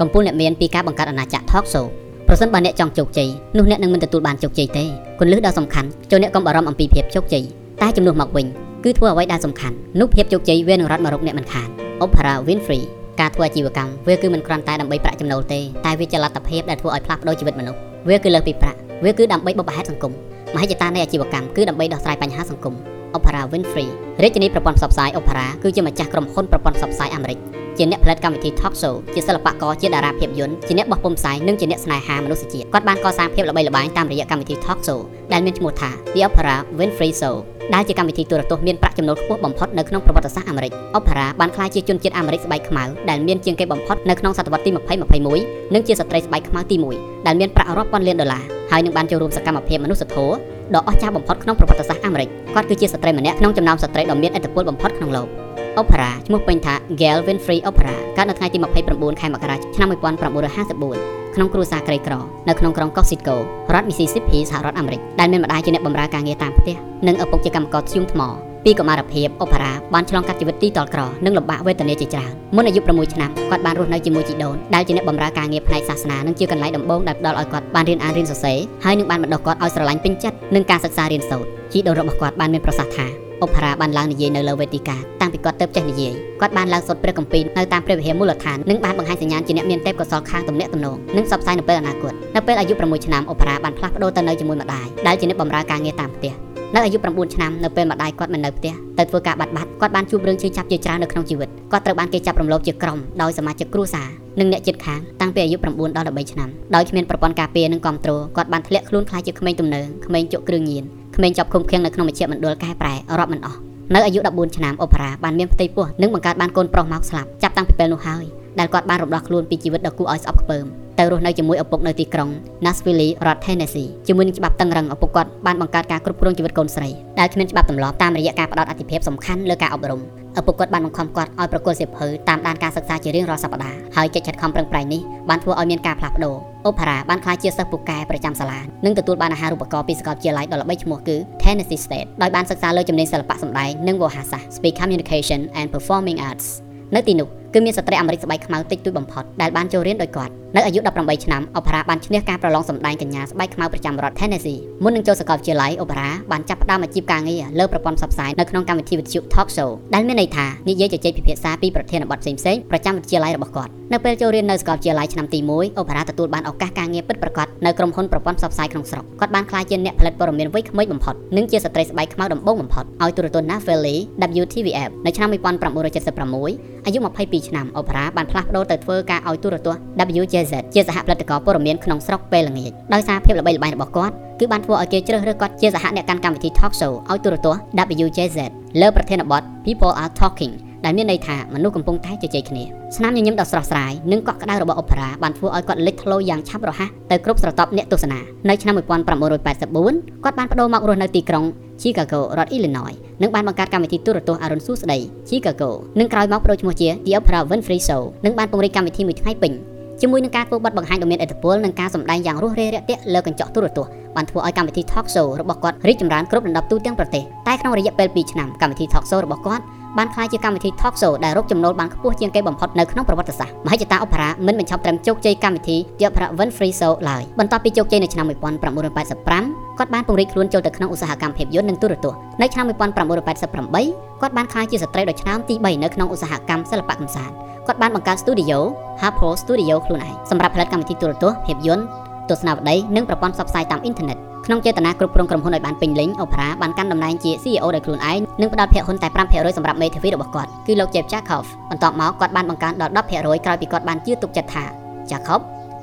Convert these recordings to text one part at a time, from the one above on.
កំពូលអ្នកមានពីការបង្កើតអាណាចក្រ Talk Show ប្រសិនបើអ្នកចង់ជោគជ័យនោះអ្នកនឹងមិនទទួលបានជោគជ័យទេគន្លឹះដ៏សំខាន់ចូលអ្នកកុំបារម្ភអំពីភាពជោគជ័យតែជំនួសមកវិញគឺធ្វើអ្វីដែលសំខាន់នោះភាពជោគជ័យវានឹងរត់មករកអ្នកមិនខាន Oprah Winfrey ការធ្វើអាជីវកម្មវាគឺមិនគ្រាន់តែដើម្បីប្រាក់ចំណូលទេតែវាជាលទ្ធភាពដែលធ្វើឲ្យផ្លាស់ប្ដូរជីវិតមនុស្សវាគឺលើសពីប្រាក់វាគឺដើម្បីបុព្វហេតុសង្គមមហិច្ឆតានៃអាជីវកម្មគឺដើម្បីដោះស្រាយបញ្ហាសង្គម Oprah Winfrey រាជធានីប្រព័ន្ធផ្សព្វផ្សាយ Oprah គឺជាម្ចាស់ក្រុមហ៊ុនប្រព័ន្ធផ្សព្វផ្សាយអាមេរិកជាអ្នកផលិតកម្មវិធី Talk Show ជាសិល្បករជាតារាភាពយន្តជាអ្នកបោះពុម្ពផ្សាយនិងជាអ្នកស្នេហាមនុស្សជាតិគាត់បានកសាងភាពល្បីល្បាញតាមរយៈកម្មវិធី Talk Show ដែលមានឈ្មោះថា The Oprah Winfrey Show ដែលជាកម្មវិធីទូរទស្សន៍មានប្រាក់ចំណូលខ្ពស់បំផុតនៅក្នុងប្រវត្តិសាស្ត្រអាមេរិក Oprah បានក្លាយជាជនជាតិអាមេរិកស្បែកខ្មៅដែលមានជាងគេបំផុតនៅក្នុងសតវត្សទី20-21និងជាស្ត្រីស្បែកខ្មៅទី1ដែលមានប្រាក់រាប់ពាន់លានដុល្លារ ហើយនឹងបានចូលរួមសកម្មភាពមនុស្សធម៌ដ៏អស្ចារ្យបំផុតក្នុងប្រវត្តិសាស្ត្រអាមេរិកគាត់គឺជាស្ត្រីម្នាក់ក្នុងចំណោមស្ត្រីដ៏មានឥទ្ធិពលបំផុតក្នុងលោក Oprah ឈ្មោះពេញថា Gail Winfrey Oprah កើតនៅថ្ងៃទី29ខែមករាឆ្នាំ1954ក្នុងគ្រួសារក្រីក្រនៅក្នុងក្រុង Costco រដ្ឋ Mississippi សហរដ្ឋអាមេរិកដែលមានម្ដាយជាអ្នកបម្រើការងារតាមផ្ទះនិងឪពុកជាកម្មករធ្យូងថ្ម ពីកុមារភាពអូប៉ារ៉ាបានឆ្លងកាត់ជីវិតទីតលក្រនិងលំបាកវេទនាជាច្រើនមុនអាយុ6ឆ្នាំគាត់បានរស់នៅជាមួយជីដូនដែលជាអ្នកបម្រើការងារផ្នែកសាសនានិងជាកន្លែងដំបូងដែលផ្ដល់ឲ្យគាត់បានរៀនអានរៀនសរសេរហើយនឹងបានបណ្ដុះគាត់ឲ្យស្រឡាញ់ពេញចិត្តនឹងការសិក្សារៀនសូត្រជីដូនរបស់គាត់បានមានប្រសាសន៍ថាអូប៉ារ៉ាបានឡើងនិយាយនៅលើវេទិកាតាំងពីគាត់ទៅចេះនិយាយគាត់បានឡើងសូត្រព្រះគម្ពីរនៅតាមព្រះវិហារមូលដ្ឋាននិងបានបង្ហាញសញ្ញាជាអ្នកមានទេពកោសល្យខាងទំនាក់ទំនងនិងផ្សព្វផ្សាយនៅពេលអនាគតនៅពេលអាយុ6ឆ្នាំអូប៉ារ៉ាបានផ្លាស់ប្ដូរទៅនៅជាមួយម្ដាយដែលជាអ្នកបម្រើការងារតាមផ្ទះ នៅអាយុ9ឆ្នាំនៅពេលម្ដាយគាត់មិននៅផ្ទះទៅធ្វើការបាត់បាត់គាត់បានជួបរឿងឈឺចាប់ជាច្រើននៅក្នុងជីវិតគាត់ត្រូវបានគេចាប់រំលោភជាក្រុមដោយសមាជិកគ្រួសារនិងអ្នកជិតខាងតាំងពីអាយុ9ដល់13ឆ្នាំដោយគ្មានប្រព័ន្ធការពារនិងគ្រប់គ្រងគាត់បានធ្លាក់ខ្លួនខ្លាចជាក្មេងទំនើងក្មេងជក់គ្រឿងញៀនក្មេងជាប់ឃុំឃាំងនៅក្នុងមជ្ឈមណ្ឌលកែប្រែរាប់មិនអស់នៅអាយុ14ឆ្នាំអូប៉ារ៉ាបានមានផ្ទៃពោះនិងបង្កើតបានកូនប្រុសមកស្លាប់ចាប់តាំងពីពេលនោះហើយ ដែលគាត់បានរំដោះខ្លួនពីជីវិតដ៏គួរឲ្យស្អប់ខ្ពើមទៅរស់នៅជាមួយឪពុកនៅទីក្រុង Nashville រដ្ឋ Tennessee ជាមួយនឹងច្បាប់តឹងរឹងឪពុកគាត់បានបង្កើតការគ្រប់គ្រងជីវិតកូនស្រីដែលគ្មានច្បាប់ទម្លាប់តាមរយៈការផ្ដោតអធិភាពសំខាន់លើការអប់រំឪពុកគាត់បានបង្ខំគាត់ឲ្យប្រគល់សៀវភៅតាមដានការសិក្សាជារៀងរាល់សប្តាហ៍ហើយកិច្ចខិតខំប្រឹងប្រែងនេះបានធ្វើឲ្យមានការផ្លាស់ប្ដូរអូផារ៉ាបានក្លាយជាសិស្សពូកែប្រចាំសាលានិងទទួលបានអាហារូបករណ៍ពីសាកលវិទ្យាល័យដ៏ល្បីឈ្មោះគឺ Tennessee State ដោយបានសិក្សាលើជំនាញសិល្បៈសម្ដែងនិងវោហារសាស្ត្រ Speech Communication and Performing Arts នៅទីនោះគឺមានស្ត្រីអាមេរិកស្បែកខ្មៅតិចតួចបំផុតដែលបានចូលរៀនដោយគាត់នៅអាយុ18ឆ្នាំអូប៉ារ៉ាបានឈ្នះការប្រឡងសម្ដែងកញ្ញាស្បែកខ្មៅប្រចាំរដ្ឋ Tennessee មុននឹងចូលសាកលវិទ្យាល័យអូប៉ារ៉ាបានចាប់ផ្ដើមអាជីពការងារលើប្រព័ន្ធផ្សព្វផ្សាយនៅក្នុងកម្មវិធីវិទ្យុ Talk Show ដែលមានន័យថានិយាយជជែកពិភាក្សាពីប្រធានបទផ្សេងៗប្រចាំវិទ្យាល័យរបស់គាត់នៅពេលចូលរៀននៅសាកលវិទ្យាល័យឆ្នាំទី1អូប៉ារ៉ាទទួលបានឱកាសការងារពិតប្រាកដនៅក្រុមហ៊ុនប្រព័ន្ធផ្សព្វផ្សាយក្នុងស្រុកគាត់បានក្លាយជាអ្នកផលិតព័ត៌មានវ័យក្មេងបំផុតនិងជាស្ត្រីស្បែកខ្មៅដំបូងបំផុតឲ្យទូរទស្សន៍ Nashville WTVF នៅឆ្នាំ1976អាយុ22ឆ្នាំអូប៉ារ៉ាបានផ្លាស់ប្ដូរទៅធ្វើការឲ្យទូរទស្សន៍ WJZ ជាសហផលិតករព័ត៌មានក្នុងស្រុកពេលល្ងាចដោយសារភាពល្បីល្បាញរបស់គាត់គឺបានធ្វើឲ្យគេជ្រើសរើសគាត់ជាសហអ្នកកាន់កម្មវិធី Talk Show ឲ្យទូរទស្សន៍ WJZ លើប្រធានបទ People Are Talking ដែលមានន័យថាមនុស្សកំពុងតែជជែកគ្នាស្នាមញញឹមដ៏ស្រស់ស្រាយនិងកក់ក្ដៅរបស់អូប៉ារ៉ាបានធ្វើឲ្យគាត់លេចធ្លោយ៉ាងឆាប់រហ័សទៅគ្រប់ស្រទាប់អ្នកទស្សនានៅឆ្នាំ1984គាត់បានបដូរមករស់នៅទីក្រុង Chicago រដ្ឋ Illinois និងបានបង្កើតកម្មវិធីទូរទស្សន៍អរុនសួស្ដី Chicago និងក្រោយមកបដូរឈ្មោះជា The Oprah Winfrey Show និងបានពង្រីកកម្មវិធីមួយថ្ងៃពេញជាមួយនឹងការធ្វើបទបង្ហាញដ៏មានឥទ្ធិពលនិងការសម្ដែងយ៉ាងរស់រេរាក់ទាក់លើកញ្ចក់ទូរទស្សន៍បានធ្វើឲ្យកម្មវិធី Talk Show របស់គាត់រីកចម្រើនគ្រប់លំដាប់ទូទាំងប្រទេសតែក្នុងរយៈពេល2ឆ្នាំកម្មវិធី Talk Show របស់គាត់បានក្លាយជាកម្មវិធី Talk Show ដែលរកចំណូលបានខ្ពស់ជាងគេបំផុតនៅក្នុងប្រវត្តិសាស្ត្រមហិច្ឆតាអូប៉ារ៉ាមិនបញ្ចប់ត្រឹមជោគជ័យកម្មវិធី The Oprah Winfrey Show ឡើយបន្ទាប់ពីជោគជ័យនៅឆ្នាំ1985 គាត់បានពង្រីកខ្លួនចូលទៅក្នុងឧស្សាហកម្មភាពយន្តនិងទូរទស្សន៍នៅឆ្នាំ1988គាត់បានក្លាយជាស្ត្រីដ៏ឆ្នើមទី3នៅក្នុងឧស្សាហកម្មសិល្បៈកម្សាន្តគាត់បានបង្កើត Studio Harpo Studio ខ្លួនឯងសម្រាប់ផលិតកម្មវិធីទូរទស្សន៍ភាពយន្តទស្សនាវដ្តីនិងប្រព័ន្ធផ្សព្វផ្សាយតាមអ៊ីនធឺណិតក្នុងចេតនាគ្រប់គ្រងក្រុមហ៊ុនឲ្យបានពេញលេញអូប៉ារ៉ាបានកាន់តំណែងជា CEO ដោយខ្លួនឯងនិងផ្ដល់ភាគហ៊ុនតែ5%សម្រាប់មេធាវីរបស់គាត់គឺលោក Jeff Jacob បន្ទាប់មកគាត់បានបង្កើនដល់10%ក្រោយពីគាត់បានជឿទុកចិត្តថា Jacob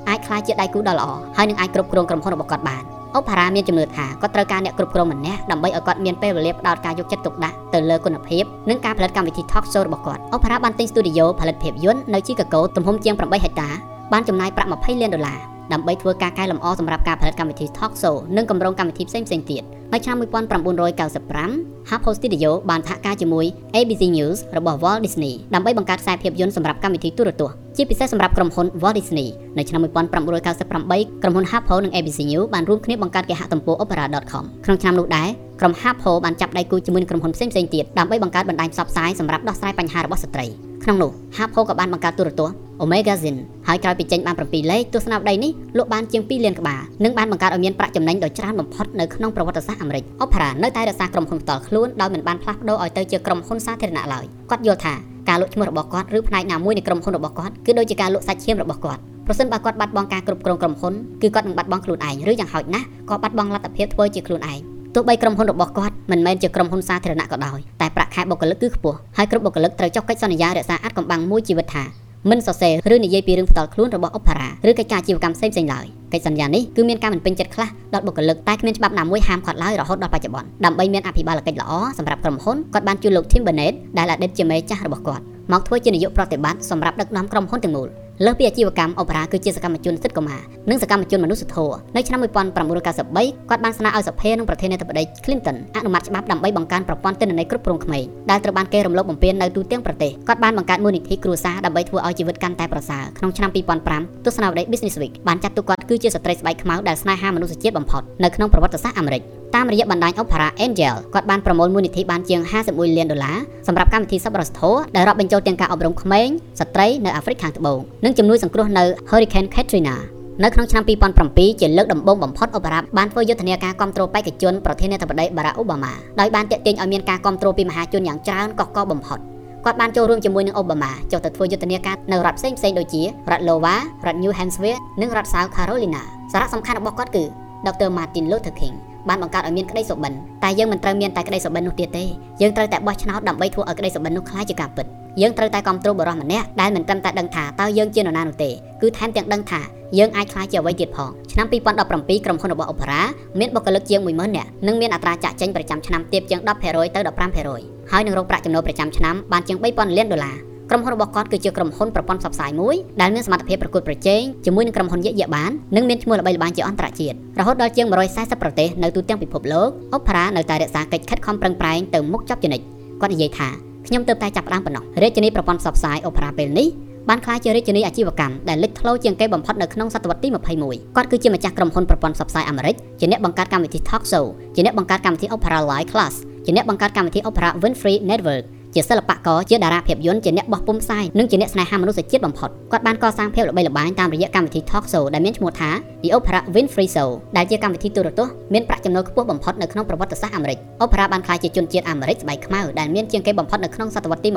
អាចក្លាយជាដៃគូដ៏ល្អហើយនឹងអាចគ្រប់គ្រងក្រុមហ៊ុនរបស់គាត់បាន អូផារ៉ាមានជំនឿថាគាត់ត្រូវការអ្នកគ្រប់គ្រងម្នាក់ដើម្បីឲ្យគាត់មានពេលវេលាផ្ដោតការយកចិត្តទុកដាក់ទៅលើគុណភាពនិងការផលិតកម្មវិធី Talk Show របស់គាត់អូផារ៉ាបានទិញស្ទូឌីយោផលិតភាពយន្តនៅ Chicago ទំហំជាង8ហិកតាបានចំណាយប្រាក់20លានដុល្លារ ដើម្បីធ្វើការកែលម្អសម្រាប់ការផលិតកម្មវិធី Talk Show និងគម្រោងកម្មវិធីផ្សេងៗទៀតនៅឆ្នាំ1995 Harpo Studio បានសហការជាមួយ ABC News របស់ Walt Disney ដើម្បីបង្កើតខ្សែភាពយន្តសម្រាប់កម្មវិធីទូរទស្សន៍ជាពិសេសសម្រាប់ក្រុមហ៊ុន Walt Disney នៅឆ្នាំ1998ក្រុមហ៊ុន Harpo និង ABC News បានរួមគ្នាបង្កើតគេហទំព័រ opera.com ក្នុងឆ្នាំនោះដែរក្រុម Harpo បានចាប់ដៃគូជាមួយនឹងក្រុមហ៊ុនផ្សេងៗទៀតដើម្បីបង្កើតបណ្ដាញផ្សព្វផ្សាយសម្រាប់ដោះស្រាយបញ្ហារបស់ស្ត្រីក្នុងនោះ Harpo ក៏បានបង្កើតទូរទស្សន៍ Omega Zin ហើយក្រោយពីចេញបាន7លេខទស្សនាវដ្តីនេះលក់បានជាង2លានក្បាលនិងបានបង្កើតឲ្យមានប្រាក់ចំណេញដ៏ច្រើនបំផុតនៅក្នុងប្រវត្តិសាស្ត្រអាមេរិក Opera នៅតែរក្សាក្រុមហ៊ុនផ្ទាល់ខ្លួនដោយមិនបានផ្លាស់ប្ដូរឲ្យទៅជាក្រុមហ៊ុនសាធារណៈឡើយគាត់យល់ថាការលក់ឈ្មោះរបស់គាត់ឬផ្នែកណាមួយនៃក្រុមហ៊ុនរបស់គាត់គឺដូចជាការលក់សាច់ឈាមរបស់គាត់ប្រសិនបើគាត់បាត់បង់ការគ្រប់គ្រងក្រុមហ៊ុនគឺគាត់នឹងបាត់បង់ខ្លួនឯងឬយ៉ាងហោចណាស់ក៏បាត់បង់លទ្ធភាពធ្វើជាខ្លួនឯងទោះបីក្រុមហ៊ុនរបស់គាត់មិនមែនជាក្រុមហ៊ុនសាធារណៈក៏ដោយតែប្រាក់ខែបុគ្គលិកគឺខ្ពស់ហើយគ្រប់បុគ្គលិកត្រូវចុះកិច្ចសន្យារក្សាអាចកំបាំងមួយជីវិតថា មិនសរសេរឬនិយាយពីរឿងផ្ទាល់ខ្លួនរបស់អុបហារ៉ាឬកិច្ចការអាជីវកម្មផ្សេងៗឡើយកិច្ចសន្យានេះគឺមានការមិនពេញចិត្តខ្លះដល់បុគ្គលិកតែគ្មានច្បាប់ណាមួយហាមឃាត់ឡើយរហូតដល់បច្ចុប្បន្នដើម្បីមានអភិបាលកិច្ចល្អសម្រាប់ក្រុមហ៊ុនគាត់បានជួលលោក Tim Bennett ដែលអតីតជាមេចាស់របស់គាត់មកធ្វើជានាយកប្រតិបត្តិសម្រាប់ដឹកនាំក្រុមហ៊ុនទាំងមូល លើសពីអាជីវកម្មអូប៉ារ៉ាគឺជាសកម្មជនសិទ្ធិកុមារនិងសកម្មជនមនុស្សធម៌នៅឆ្នាំ1993គាត់បានស្នើឲ្យសភានិងប្រធានាធិបតី Clinton អនុម័តច្បាប់ដើម្បីបង្កើនប្រព័ន្ធទិន្នន័យគ្រប់គ្រងក្មេងដែលត្រូវបានគេរំលោភបំពាននៅទូទាំងប្រទេសគាត់បានបង្កើតមូលនិធិគ្រួសារដើម្បីធ្វើឲ្យជីវិតកាន់តែប្រសើរក្នុងឆ្នាំ2005ទស្សនាវដ្តី Business Week បានចាត់ទុកគាត់ គឺជាស្ត្រីស្បែកខ្មៅដែលស្នេហាមនុស្សជាតិបំផុតនៅក្នុងប្រវត្តិសាស្ត្រអាមេរិកតាមរយៈបណ្ដាញ Opera Angel គាត់បានប្រមូលមូលនិធិបានជាង51លានដុល្លារសម្រាប់កម្មវិធីសប្បុរសធម៌ដែលរាប់បញ្ចូលទាំងការអប់រំក្មេងស្ត្រីនៅអាហ្វ្រិកខាងត្បូងនិងជំនួយសង្គ្រោះនៅ Hurricane Katrina នៅក្នុងឆ្នាំ2007ជាលើកដំបូងបំផុតអូបារ៉ាបានធ្វើយុទ្ធនាការគ្រប់គ្រងបេក្ខជនប្រធានាធិបតីបារ៉ាអូបាម៉ាដោយបានទាក់ទាញឲ្យមានការគ្រប់គ្រងពីមហាជនយ៉ាងច្រើនកកកបំផុត គាត់បានចូលរួមជាមួយនឹងអូបាម៉ាចុះទៅធ្វើយុទ្ធនាការនៅរដ្ឋផ្សេងផ្សេងដូចជារដ្ឋ Iowa រដ្ឋ New Hampshire និងរដ្ឋ South Carolina សារៈសំខាន់របស់គាត់គឺ Dr. Martin Luther King បានបង្កើតឲ្យមានក្តីសុបិនតែយើងមិនត្រូវមានតែក្តីសុបិននោះទៀតទេយើងត្រូវតែបោះឆ្នោតដើម្បីធ្វើឲ្យក្តីសុបិននោះក្លាយជាការពិតយើងត្រូវតែគ្រប់គ្រងបរិសម្នាក់ដែលមិនត្រឹមតែដឹងថាតើយើងជានរណានោះទេគឺថែមទាំងដឹងថាយើងអាចក្លាយជាអ្វីទៀតផងឆ្នាំ2017ក្រុមហ៊ុនរបស់ Opera មានបុគ្គលិកជាង10000នាក់និងមានអត្រាចាក់ចេញប្រចាំឆ្នាំទាបជាង10%ទៅ15%។ ហើយនឹងរកប្រាក់ចំណូលប្រចាំឆ្នាំបានជាង3000លានដុល្លារក្រុមហ៊ុនរបស់គាត់គឺជាក្រុមហ៊ុនប្រព័ន្ធផ្សព្វផ្សាយមួយដែលមានសមត្ថភាពប្រកួតប្រជែងជាមួយនឹងក្រុមហ៊ុនយក្សយក្សបាននិងមានឈ្មោះល្បីល្បាញជាអន្តរជាតិរហូតដល់ជាង140ប្រទេសនៅទូទាំងពិភពលោក Opera នៅតែរក្សាកិច្ចខិតខំប្រឹងប្រែងទៅមុខជាប់ជានិច្ចគាត់និយាយថាខ្ញុំទើបតែចាប់ផ្ដើមប៉ុណ្ណោះរាជធានីប្រព័ន្ធផ្សព្វផ្សាយ Opera ពេលនេះបានក្លាយជារាជធានីអាជីវកម្មដែលលេចធ្លោជាងគេបំផុតនៅក្នុងសតវត្សទី21គាត់គឺជាម្ចាស់ក្រុមហ៊ុនប្រព័ន្ធផ្សព្វផ្សាយអាមេរិកជាអ្នកបង្កើតកម្មវិធី Talk Show ជាអ្នកបង្កើតកម្មវិធី Opera Live Class ជាអ្នកបង្កើតកម្មវិធី Opera Winfrey Network ជាសិល្បករជាតារាភាពយន្តជាអ្នកបោះពុម្ពផ្សាយនិងជាអ្នកស្នេហាមនុស្សជាតិបំផុតគាត់បានកសាងភាពល្បីល្បាញតាមរយៈកម្មវិធី Talk Show ដែលមានឈ្មោះថា The Oprah Winfrey Show ដែលជាកម្មវិធីទូរទស្សន៍មានប្រាក់ចំណូលខ្ពស់បំផុតនៅក្នុងប្រវត្តិសាស្ត្រអាមេរិក Oprah បានក្លាយជាជនជាតិអាមេរិកស្បែកខ្មៅដែលមានជាងគេបំផុតនៅក្នុងសតវត្សទី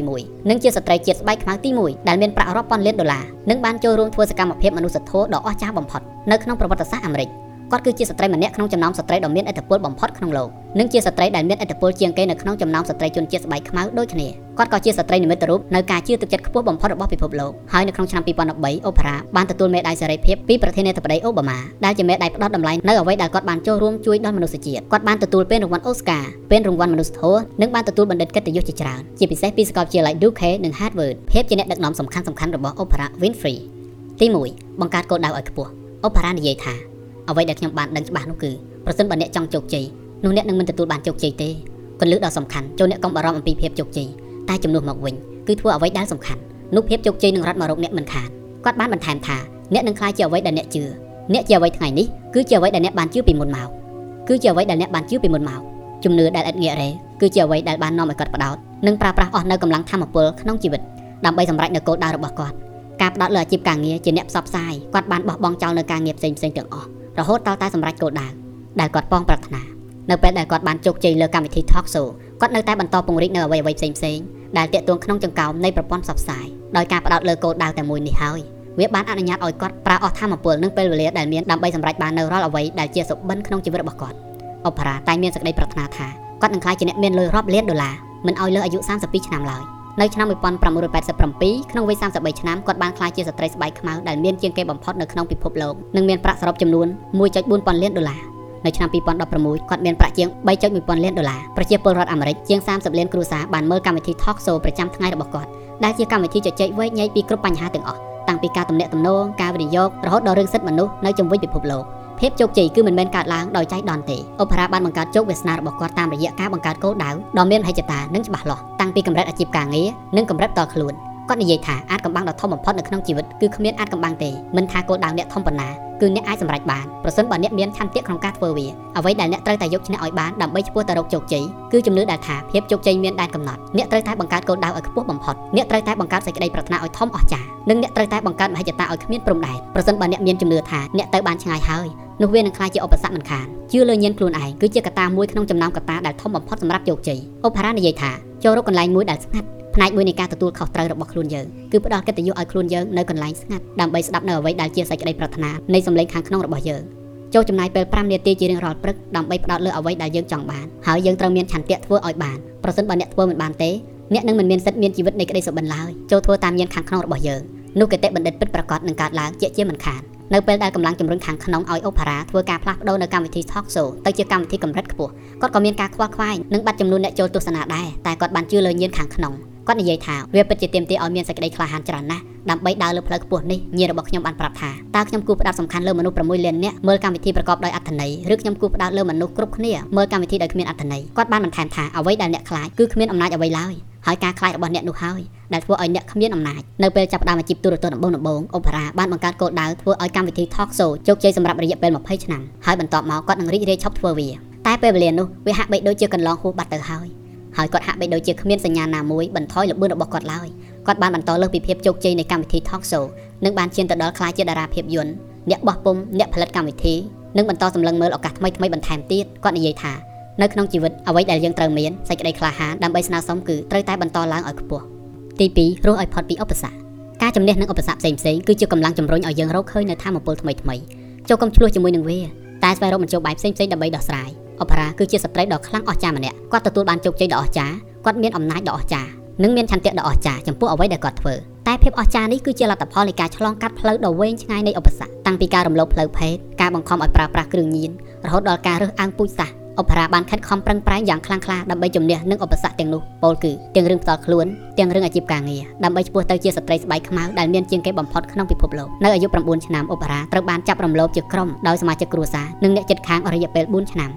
2021និងជាស្ត្រីជាតិស្បែកខ្មៅទី1ដែលមានប្រាក់រាប់ពាន់លានដុល្លារនិងបានចូលរួមធ្វើសកម្មភាពមនុស្សធម៌ដ៏អស្ចារ្យបំផុតនៅក្នុងប្រវត្តិសាស្ត្រអាមេរិក គាត់គឺជាស្ត្រីម្នាក់ក្នុងចំណោមស្ត្រីដ៏មានឥទ្ធិពលបំផុតក្នុងលោកនិងជាស្ត្រីដែលមានឥទ្ធិពលជាងគេនៅក្នុងចំណោមស្ត្រីជនជាតិស្បែកខ្មៅដូចគ្នាគាត់ក៏ជាស្ត្រីនិមិត្តរូបនៅការជឿទឹកចិត្តខ្ពស់បំផុតរបស់ពិភពលោកហើយនៅក្នុងឆ្នាំ2013អូប៉ារ៉ាបានទទួលមេដាយសេរីភាពពីប្រធានាធិបតីអូបាម៉ាដែលជាមេដាយផ្ដោតតម្លៃនៅអ្វីដែលគាត់បានចូលរួមជួយដល់មនុស្សជាតិគាត់បានទទួលពានរង្វាន់អូស្ការពានរង្វាន់មនុស្សធម៌និងបានទទួលបណ្ឌិតកិត្តិយសជាច្រើនជាពិសេសពីសាកលវិទ្យាល័យ Duke និង Harvard ភាពជាអ្នកដឹកនាំសំខាន់ៗរបស់អូប៉ារ៉ា Winfrey ទី1បង្កើតគោលដៅឲ្យខ្ពស់អូប៉ារ៉ានិយាយថា អ្វីដែលខ្ញុំបានដឹងច្បាស់នោះគឺប្រសិនបើអ្នកចង់ជោគជ័យនោះអ្នកនឹងមិនទទួលបានជោគជ័យទេគន្លឹះដ៏សំខាន់ចូលអ្នកកុំបារម្ភអំពីភាពជោគជ័យតែចំនួនមកវិញគឺធ្វើអ្វីដែលសំខាន់នោះភាពជោគជ័យនឹងរត់មករកអ្នកមិនខានគាត់បានបន្ថែមថាអ្នកនឹងខ្លាចជាអ្វីដែលអ្នកជឿអ្នកជាអ្វីថ្ងៃនេះគឺជាអ្វីដែលអ្នកបានជឿពីមុនមកគឺជាអ្វីដែលអ្នកបានជឿពីមុនមកជំនឿដែលឥតងាករេគឺជាអ្វីដែលបាននាំឲ្យគាត់ផ្ដោតនិងប្រើប្រាស់អស់នៅកម្លាំងធម៌ពលក្នុងជីវិតដើម្បីសម្រេចនូវគោលដៅរបស់គាត់ការផ្ដោតលើអាជីពការងារជាអ្នកផ្សព្វផ្សាយគាត់បានបោះបង់ចោលនៅការងារផ្សេងៗទាំងអស់ រហូតដល់តែសម្រេចគោលដៅដែលគាត់ប៉ងប្រាថ្នានៅពេលដែលគាត់បានជោគជ័យលើកម្មវិធី Talk Show គាត់នៅតែបន្តពង្រីកនៅអ្វីៗផ្សេងផ្សេងដែលតាក់ទងក្នុងចង្កោមនៃប្រព័ន្ធផ្សព្វផ្សាយដោយការផ្ដោតលើគោលដៅតែមួយនេះហើយវាបានអនុញ្ញាតឲ្យគាត់ប្រើអស់ធម៌ពលនិងពេលវេលាដែលមានដើម្បីសម្រេចបាននៅរាល់អ្វីដែលជាសុបិនក្នុងជីវិតរបស់គាត់អូប៉ារ៉ាតែមានសេចក្តីប្រាថ្នាថាគាត់នឹងក្លាយជាអ្នកមានលុយរាប់លានដុល្លារមិនឲ្យលើអាយុ32ឆ្នាំឡើយ នៅឆ្នាំ1987ក្នុងវ័យ33ឆ្នាំគាត់បានក្លាយជាស្ត្រីស្បែកខ្មៅដែលមានជាងគេបំផុតនៅក្នុងពិភពលោកនិងមានប្រាក់សរុបចំនួន1.4ពាន់លានដុល្លារនៅឆ្នាំ2016គាត់មានប្រាក់ជាង3.1ពាន់លានដុល្លារប្រជាពលរដ្ឋអាមេរិកជាង30លានគ្រួសារបានមើលកម្មវិធី Talk Show ប្រចាំថ្ងៃរបស់គាត់ដែលជាកម្មវិធីជជែកវែកញែកពីគ្រប់បញ្ហាទាំងអស់តាំងពីការទំនាក់ទំនងការវិនិយោគរហូតដល់រឿងសិទ្ធិមនុស្សនៅជុំវិញពិភពលោក ភាពជោគជ័យគឺមិនមែនកើតឡើងដោយចៃដន្យទេអូប៉ារ៉ាបានបង្កើតជោគវាសនារបស់គាត់តាមរយៈការបង្កើតគោលដៅដ៏មានហិច្ចតានិងច្បាស់លាស់តាំងពីកម្រិតអាជីពការងារនិងកម្រិតតខ្លួន គាត់និយាយថាអាចកំបាំងដ៏ធំបំផុតនៅក្នុងជីវិតគឺគ្មានអាចកំបាំងទេមិនថាគោលដៅអ្នកធំប៉ុណ្ណាគឺអ្នកអាចសម្រេចបានប្រសិនបើអ្នកមានឆន្ទៈក្នុងការធ្វើវាអ្វីដែលអ្នកត្រូវតែយកឈ្នះឲ្យបានដើម្បីឆ្ពោះទៅរកជោគជ័យគឺជំនឿដែលថាភាពជោគជ័យមានដែនកំណត់អ្នកត្រូវតែបង្កើតគោលដៅឲ្យខ្ពស់បំផុតអ្នកត្រូវតែបង្កើតសេចក្តីប្រាថ្នាឲ្យធំអស្ចារ្យនិងអ្នកត្រូវតែបង្កើតមហិច្ឆតាឲ្យគ្មានព្រំដែនប្រសិនបើអ្នកមានជំនឿថាអ្នកទៅបានឆ្ងាយហើយនោះវានឹងក្លាយជាឧបសគ្គមិនខានជឿលើញាណខ្លួនឯងគឺជាកត្តាមួយក្នុងចំណោមកត្តាដែលធំបំផុតសម្រាប់ជោគជ័យឧបហារនិយាយថាចូលរកកន្លែងមួយដែលស្ងាត់ ផ្នែកមួយនៃការទទួលខុសត្រូវរបស់ខ្លួនយើងគឺផ្ដល់កិត្តិយសឲ្យខ្លួនយើងនៅកន្លែងស្ងាត់ដើម្បីស្ដាប់នៅអ្វីដែលជាសេចក្តីប្រាថ្នានៃសម្លេងខាងក្នុងរបស់យើងចូលចំណាយពេល5នាទីជារៀងរាល់ព្រឹកដើម្បីផ្ដោតលើអ្វីដែលយើងចង់បានហើយយើងត្រូវមានឆន្ទៈធ្វើឲ្យបានប្រសិនបើអ្នកធ្វើមិនបានទេអ្នកនឹងមិនមានសិទ្ធិមានជីវិតនៃក្តីសុបិនឡើយចូលធ្វើតាមញាណខាងក្នុងរបស់យើងនោះគតិបណ្ឌិតពិតប្រាកដនឹងកើតឡើងជាជាមិនខាននៅពេលដែលកម្លាំងជំរុញខាងក្នុងឲ្យអូប៉ារ៉ាធ្វើការផ្លាស់ប្ដូរនៅកម្មវិធី Talk Show ទៅជាកម្មវិធីកម្រិតខ្ពស់គាត់ក៏មានការខ្វល់ខ្វាយនិងបាត់ចំនួនអ្នកចូលទស្សនាដែរតែគាត់បានជឿលើញាណខាងក្នុង គាត់និយាយថាវាពិតជាទាមទារឲ្យមានសេចក្តីក្លាហានច្រើនណាស់ដើម្បីដើរលើផ្លូវខ្ពស់នេះញាណរបស់ខ្ញុំបានប្រាប់ថាតើខ្ញុំគួរផ្ដោតសំខាន់លើមនុស្ស6លាននាក់មើលកម្មវិធីប្រកបដោយអត្ថន័យឬខ្ញុំគួរផ្ដោតលើមនុស្សគ្រប់គ្នាមើលកម្មវិធីដោយគ្មានអត្ថន័យគាត់បានបន្ថែមថាអ្វីដែលអ្នកខ្លាចគឺគ្មានអំណាចអ្វីឡើយហើយការខ្លាចរបស់អ្នកនោះហើយដែលធ្វើឲ្យអ្នកគ្មានអំណាចនៅពេលចាប់ផ្ដើមអាជីពទូរទស្សន៍ដំបូងដំបូងអូប៉ារ៉ាបានបង្កើតគោលដៅធ្វើឲ្យកម្មវិធី Talk Show ជោគជ័យសម្រាប់រយៈពេល20ឆ្នាំហើយបន្ទាប់មកគាត់នឹងរីករាយឈប់ធ្វើវាតែពេលវេលានោះវាហាក់បីដូចជាកន្លងហួសបាត់ទៅហើយ ហើយគាត់ហាក់បីដូចជាគ្មានសញ្ញាណាមួយបន្ថយល្បឿនរបស់គាត់ឡើយគាត់បានបន្តលើសពីភាពជោគជ័យនៃកម្មវិធី Talk Show និងបានឈានទៅដល់ក្លាយជាតារាភាពយន្តអ្នកបោះពុំអ្នកផលិតកម្មវិធីនិងបន្តសម្លឹងមើលឱកាសថ្មីៗបន្ថែមទៀតគាត់និយាយថានៅក្នុងជីវិតអ្វីដែលយើងត្រូវមានសេចក្តីក្លាហានដើម្បីស្នើសុំគឺត្រូវតែបន្តឡើងឲ្យខ្ពស់ទី2រស់ឲ្យផុតពីឧបសគ្គការជំនះនឹងឧបសគ្គផ្សេងផ្សេងគឺជាកម្លាំងជំរុញឲ្យយើងរកឃើញនៅធម៌ពលថ្មីថ្មីចូលកុំឆ្លោះជាមួយនឹងវាតែស្វែងរកមធ្យោបាយផ្សេងផ្សេងដើម្បីដោះស្រាយ អបរាគឺជាស្ត្រីដ៏ខ្លាំងអស្ចារ្យម្នាក់គាត់ទទួលបានជោគជ័យដ៏អស្ចារ្យគាត់មានអំណាចដ៏អស្ចារ្យនិងមានឆន្ទៈដ៏អស្ចារ្យចំពោះអ្វីដែលគាត់ធ្វើតែភាពអស្ចារ្យនេះគឺជាលទ្ធផលនៃការឆ្លងកាត់ផ្លូវដ៏វែងឆ្ងាយនៃឧបសគ្គតាំងពីការរំលោភផ្លូវភេទការបង្ខំឲ្យប្រើប្រាស់គ្រឿងញៀនរហូតដល់ការរើសអើងពូជសាសន៍អបរាបានខិតខំប្រឹងប្រែងយ៉ាងខ្លាំងក្លាដើម្បីជំនះនឹងឧបសគ្គទាំងនោះពោលគឺទាំងរឿងផ្ទាល់ខ្លួនទាំងរឿងអាជីពការងារដើម្បីឆ្ពោះទៅជាស្ត្រីស្បែកខ្មៅដែលមានជាងគេបំផុតក្នុងពិភពលោកនៅអាយុ9ឆ្នាំអបរាត្រូវបានចាប់រំលោភជាក្រុមដោយសមាជិកគ្រួសារនិងអ្នកជិតខាងរយៈពេល4ឆ្នាំ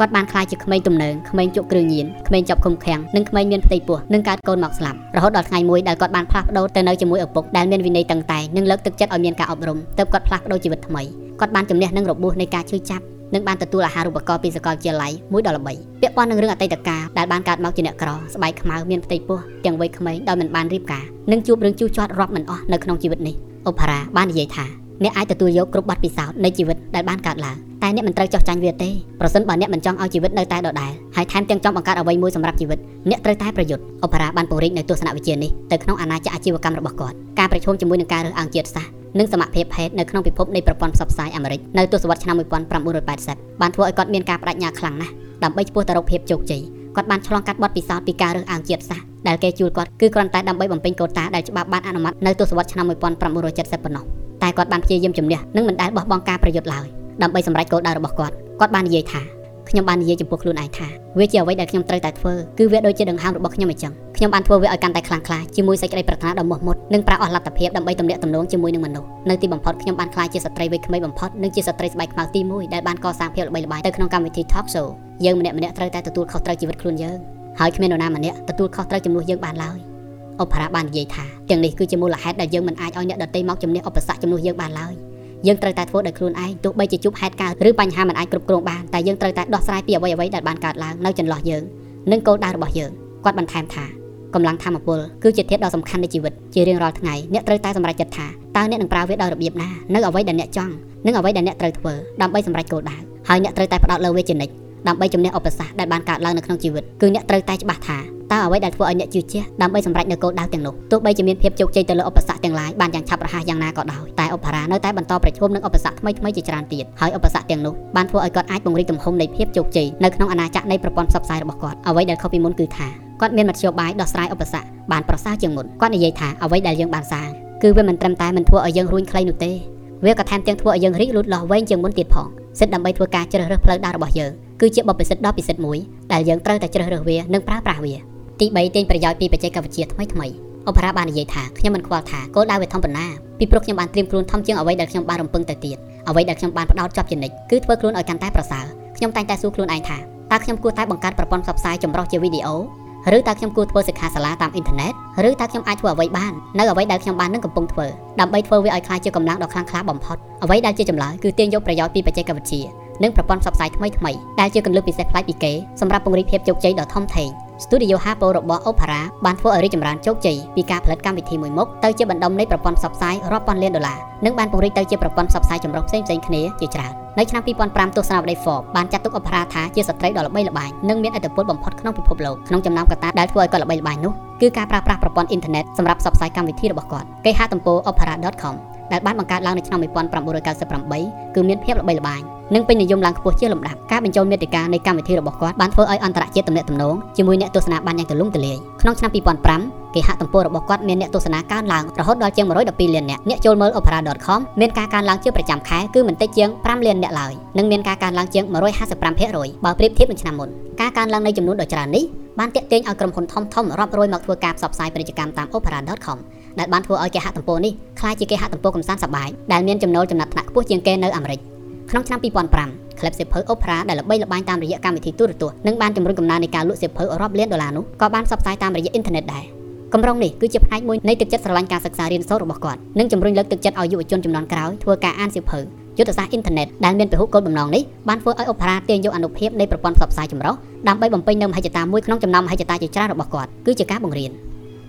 គាត់បានខ្លាយជាក្មេងទំនើងក្មេងជក់គ្រឿងញៀនក្មេងជាប់ឃុំឃាំងនិងក្មេងមានផ្ទៃពោះនិងកើតកូនមកស្លាប់រហូតដល់ថ្ងៃមួយដែលគាត់បានផ្លាស់ប្ដូរទៅនៅជាមួយឪពុកដែលមានវិន័យតឹងតែងនិងលើកទឹកចិត្តឲ្យមានការអប់រំទើបគាត់ផ្លាស់ប្ដូរជីវិតថ្មីគាត់បានជំនះនឹងរបួសនៃការឈឺចាប់និងបានទទួលអាហារូបករណ៍ពីសាកលវិទ្យាល័យមួយដល់ល្បីពាក់ព័ន្ធនឹងរឿងអតីតកាលដែលបានកើតមកជាអ្នកក្រស្បែកខ្មៅមានផ្ទៃពោះទាំងវ័យក្មេងដោយមិនបានរៀបការនិងជួបរឿងជូរជាត់រាប់មិនអស់នៅក្នុងជីវិតនេះអូផារ៉ាបាននិយាយថា អ្នកអាចទទួលយកគ្រប់បទពិសោធន៍នៃជីវិតដែលបានកើតឡើងតែអ្នកមិនត្រូវចោះចាញ់វាទេប្រសិនបើអ្នកមិនចង់ឲ្យជីវិតនៅតែដដែលហើយថែមទាំងចង់បង្កើតអ្វីមួយសម្រាប់ជីវិតអ្នកត្រូវតែប្រយុទ្ធអូប៉ារ៉ាបានពង្រីកនៅទស្សនវិជ្ជានេះទៅក្នុងអាណាចក្រអាជីវកម្មរបស់គាត់ការប្រឈមជាមួយនឹងការរើសអើងជាតិសាសន៍និងសមភាពភេទនៅក្នុងពិភពនៃប្រព័ន្ធផ្សព្វផ្សាយអាមេរិកនៅទសវត្សរ៍ឆ្នាំ1980បានធ្វើឲ្យគាត់មានការបដិញ្ញាខ្លាំងណាស់ដើម្បីឆ្ពោះទៅរកភាពជោគជ័យគាត់បានឆ្លងកាត់បទពិសោធន៍ពីការរើសអើងជាតិសាសន៍ដែលគេជួលគាត់គឺគ្រាន់តែដើម្បីបំពេញកូតាដែលច្បាប់បានអនុម័តនៅទសវត្សរ៍ឆ្នាំ1970ប៉ុណ្ណោះ តែគាត់បានព្យាយាមជំនះនិងមិនដែលបោះបង់ការប្រយុទ្ធឡើយដើម្បីសម្រេចគោលដៅរបស់គាត់គាត់បាននិយាយថាខ្ញុំបាននិយាយចំពោះខ្លួនឯងថាវាជាអ្វីដែលខ្ញុំត្រូវតែធ្វើគឺវាដូចជាដង្ហើមរបស់ខ្ញុំអញ្ចឹងខ្ញុំបានធ្វើវាឲ្យកាន់តែខ្លាំងក្លាជាមួយសេចក្តីប្រាថ្នាដ៏មោះមុតនិងប្រាអស់លទ្ធភាពដើម្បីទំនាក់ទំនងជាមួយនឹងមនុស្សនៅទីបំផុតខ្ញុំបានក្លាយជាស្ត្រីវ័យក្មេងបំផុតនិងជាស្ត្រីស្បែកខ្មៅទី1ដែលបានកសាងភាពល្បីល្បាញទៅក្នុងកម្មវិធី Talk Show យើងម្នាក់ម្នាក់ត្រូវតែទទួលខុសត្រូវជីវិតខ្លួនយើងហើយគ្មាននរណាម្នាក់ទទួលខុសត្រូវជំនួសយើងបានឡើយ អបរាបាននិយាយថាទាំងនេះគឺជាមូលហេតុដែលយើងមិនអាចឲ្យអ្នកដទៃមកជំនះឧបសគ្គជំនួសយើងបានឡើយយើងត្រូវតែធ្វើដោយខ្លួនឯងទោះបីជាជួបហេតុការណ៍ឬបញ្ហាមិនអាចគ្រប់គ្រងបានតែយើងត្រូវតែដោះស្រាយពីអ្វីអ្វីដែលបានកើតឡើងនៅចន្លោះយើងនិងគោលដៅរបស់យើងគាត់បន្ថែមថាកម្លាំងធម៌ពលគឺជាធាតុដ៏សំខាន់នៃជីវិតជារៀងរាល់ថ្ងៃអ្នកត្រូវតែសម្រេចចិត្តថាតើអ្នកនឹងប្រើវាដោយរបៀបណានៅអ្វីដែលអ្នកចង់និងអ្វីដែលអ្នកត្រូវធ្វើដើម្បីសម្រេចគោលដៅហើយអ្នកត្រូវតែផ្ដោតលើវាជានិច្ច ដើម្បីជំនះឧបសគ្គដែលបានកើតឡើងនៅក្នុងជីវិតគឺអ្នកត្រូវតែច្បាស់ថាតើអ្វីដែលធ្វើឲ្យអ្នកជឿជាក់ដើម្បីសម្រេចនូវគោលដៅទាំងនោះទោះបីជាមានភាពជោគជ័យទៅលើឧបសគ្គទាំងឡាយបានយ៉ាងឆាប់រហ័សយ៉ាងណាក៏ដោយតែឧបហារនៅតែបន្តប្រឈមនឹងឧបសគ្គថ្មីៗជាច្រើនទៀតហើយឧបសគ្គទាំងនោះបានធ្វើឲ្យគាត់អាចពង្រីកទំហំនៃភាពជោគជ័យនៅក្នុងអាណាចក្រនៃប្រព័ន្ធផ្សព្វផ្សាយរបស់គាត់អ្វីដែលខុសពីមុនគឺថាគាត់មានមធ្យោបាយដោះស្រាយឧបសគ្គបានប្រសើរជាងមុនគាត់និយាយថាអ្វីដែលយើងបានសាងគឺវាមិនត្រឹមតែមិនធ្វើឲ្យយើងរួញខ្លីនោះទេវាក៏ថែមទាំងធ្វើឲ្យយើងរីកលូតលាស់វែងជាងមុនទៀតផងសិទ្ធដើម្បីធ្វើការជ្រើសរើសផ្លូវដើររបស់យើង គឺជាបបិសិទ្ធដ៏ពិសិដ្ឋមួយដែលយើងត្រូវតែជ្រើសរើសវានិងប្រើប្រាស់វាទី3ទាញប្រយោជន៍ពីបច្ចេកវិទ្យាថ្មីថ្មីអបរាបាននិយាយថាខ្ញុំមិនខ្វល់ថាគោលដៅវាធំប៉ុណ្ណាពីព្រោះខ្ញុំបានត្រៀមខ្លួនធំជាងអ្វីដែលខ្ញុំបានរំពឹងទៅទៀតអ្វីដែលខ្ញុំបានផ្ដោតជាប់ជានិច្ចគឺធ្វើខ្លួនឲ្យកាន់តែប្រសើរខ្ញុំតែងតែសួរខ្លួនឯងថាតើខ្ញុំគួរតែបង្កើតប្រព័ន្ធផ្សព្វផ្សាយចម្រុះជាវីដេអូឬតើខ្ញុំគួរធ្វើសិក្ខាសាលាតាមអ៊ីនធឺណិតឬតើខ្ញុំអាចធ្វើអ្វីបាននៅអ្វីដែលខ្ញុំបាននឹងកំពុងធ្វើដើម្បីធ្វើវាឲ្យខ្លាចជាកម្លាំងដ៏ខ្លាំងក្លាបំផុតអ្វីដែលជាចម្លើយគឺទាញយកប្រយោជន៍ពីបច្ចេកវិទ្យា និងប្រព័ន្ធផ្សព្វផ្សាយថ្មីថ្មីដែលជាកន្លឹះពិសេសប្លែកពីគេសម្រាប់ពង្រីកភាពជោគជ័យដ៏ធំធេងស្ទូឌីយោ Harpo របស់ Opera បានធ្វើឲ្យរីកចម្រើនជោគជ័យពីការផលិតកម្មវិធីមួយមុខទៅជាបណ្ដុំនៃប្រព័ន្ធផ្សព្វផ្សាយរាប់ពាន់លានដុល្លារនិងបានពង្រីកទៅជាប្រព័ន្ធផ្សព្វផ្សាយចម្រុះផ្សេងៗគ្នាជាច្រើននៅឆ្នាំ2005ទស្សនាវដ្តី Forbes បានចាត់ទុក Opera ថាជាស្ត្រីដ៏ល្បីល្បាញនិងមានឥទ្ធិពលបំផុតក្នុងពិភពលោកក្នុងចំណោមកត្តាដែលធ្វើឲ្យគាត់ល្បីល្បាញនោះគឺការប្រើប្រាស់ប្រព័ន្ធអ៊ីនធឺណិតសម្រាប់ផ្សព្វផ្សាយកម្មវិធីរបស់គាត់គេហទំព័រ opera.com ដែលបានបង្កើតឡើងនៅឆ្នាំ1998គឺមានភាពល្បីល្បាញ និងពេញនិយមឡើងខ្ពស់ជាលំដាប់ការបញ្ចូលមេតិកានៃកម្មវិធីរបស់គាត់បានធ្វើឲ្យអន្តរជាតិទំនាក់ទំនងជាមួយអ្នកទស្សនាបានយ៉ាងទូលំទូលាយក្នុងឆ្នាំ2005គេហទំព័ររបស់គាត់មានអ្នកទស្សនាកើនឡើងរហូតដល់ជាង112លានអ្នកអ្នកចូលមើល opera.com មានការកើនឡើងជាប្រចាំខែគឺមិនតិចជាង5លានអ្នកឡើយនិងមានការកើនឡើងជាង155%បើប្រៀបធៀបនឹងឆ្នាំមុនការកើនឡើងនៃចំនួនដ៏ច្រើននេះបានទាក់ទាញឲ្យក្រុមហ៊ុនធំធំរាប់រយមកធ្វើការផ្សព្វផ្សាយពាណិជ្ជកម្មតាម opera.com ដែលបានធ្វើឲ្យគេហទំព័រនេះក្លាយជាគេហទំព័រកំសាន្តសប្បាយដែលមានចំណូលចំណាត់ថ្នាក់ខ្ពស់ជាងគេនៅអាមេរិក ក្នុងឆ្នាំ2005ក្លឹបសៀវភៅ Opera ដែលល្បីល្បាញតាមរយៈកម្មវិធីទូរទស្សន៍និងបានជំរុញកំណើននៃការលក់សៀវភៅរាប់លានដុល្លារនោះក៏បានផ្សព្វផ្សាយតាមរយៈអ៊ីនធឺណិតដែរកម្រងនេះគឺជាផ្នែកមួយនៃទឹកចិត្តស្រឡាញ់ការសិក្សារៀនសូត្ររបស់គាត់និងជំរុញលើកទឹកចិត្តឲ្យយុវជនជំនាន់ក្រោយធ្វើការអានសៀវភៅយុទ្ធសាស្ត្រអ៊ីនធឺណិតដែលមានពហុគោលបំណងនេះបានធ្វើឲ្យ Opera ទាញយកអនុភាពនៃប្រព័ន្ធផ្សព្វផ្សាយចម្រុះដើម្បីបំពេញនូវមហិច្ឆតាមួយក្នុងចំណោមមហិច្ឆតាជាច្រើនរបស់គាត់គឺជាការបង្រៀន